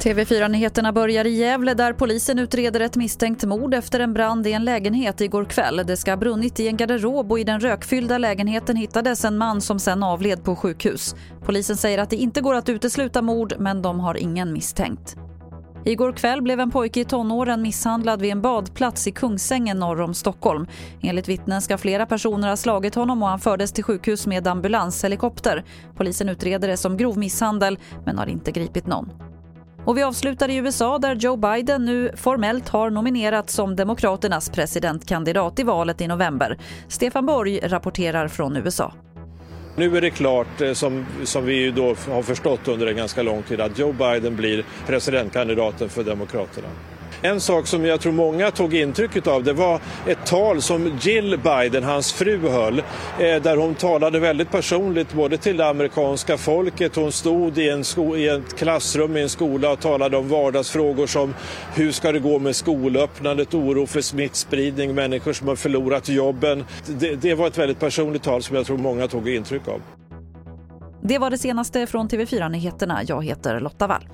TV4-nyheterna börjar i Gävle där polisen utreder ett misstänkt mord efter en brand i en lägenhet igår kväll. Det ska ha brunnit i en garderob och i den rökfyllda lägenheten hittades en man som sen avled på sjukhus. Polisen säger att det inte går att utesluta mord men de har ingen misstänkt. Igår kväll blev en pojke i tonåren misshandlad vid en badplats i Kungsängen norr om Stockholm. Enligt vittnen ska flera personer ha slagit honom och han fördes till sjukhus med ambulanshelikopter. Polisen utreder det som grov misshandel men har inte gripit någon. Och vi avslutar i USA där Joe Biden nu formellt har nominerats som Demokraternas presidentkandidat i valet i november. Stefan Borg rapporterar från USA. Nu är det klart, eh, som, som vi då har förstått under en ganska lång tid, att Joe Biden blir presidentkandidaten för Demokraterna. En sak som jag tror många tog intryck av det var ett tal som Jill Biden, hans fru, höll eh, där hon talade väldigt personligt både till det amerikanska folket. Hon stod i, en sko- i ett klassrum i en skola och talade om vardagsfrågor som hur ska det gå med skolöppnandet, oro för smittspridning, människor som har förlorat jobben. Det, det var ett väldigt personligt tal som jag tror många tog intryck av. Det var det senaste från TV4 Nyheterna. Jag heter Lotta Wall.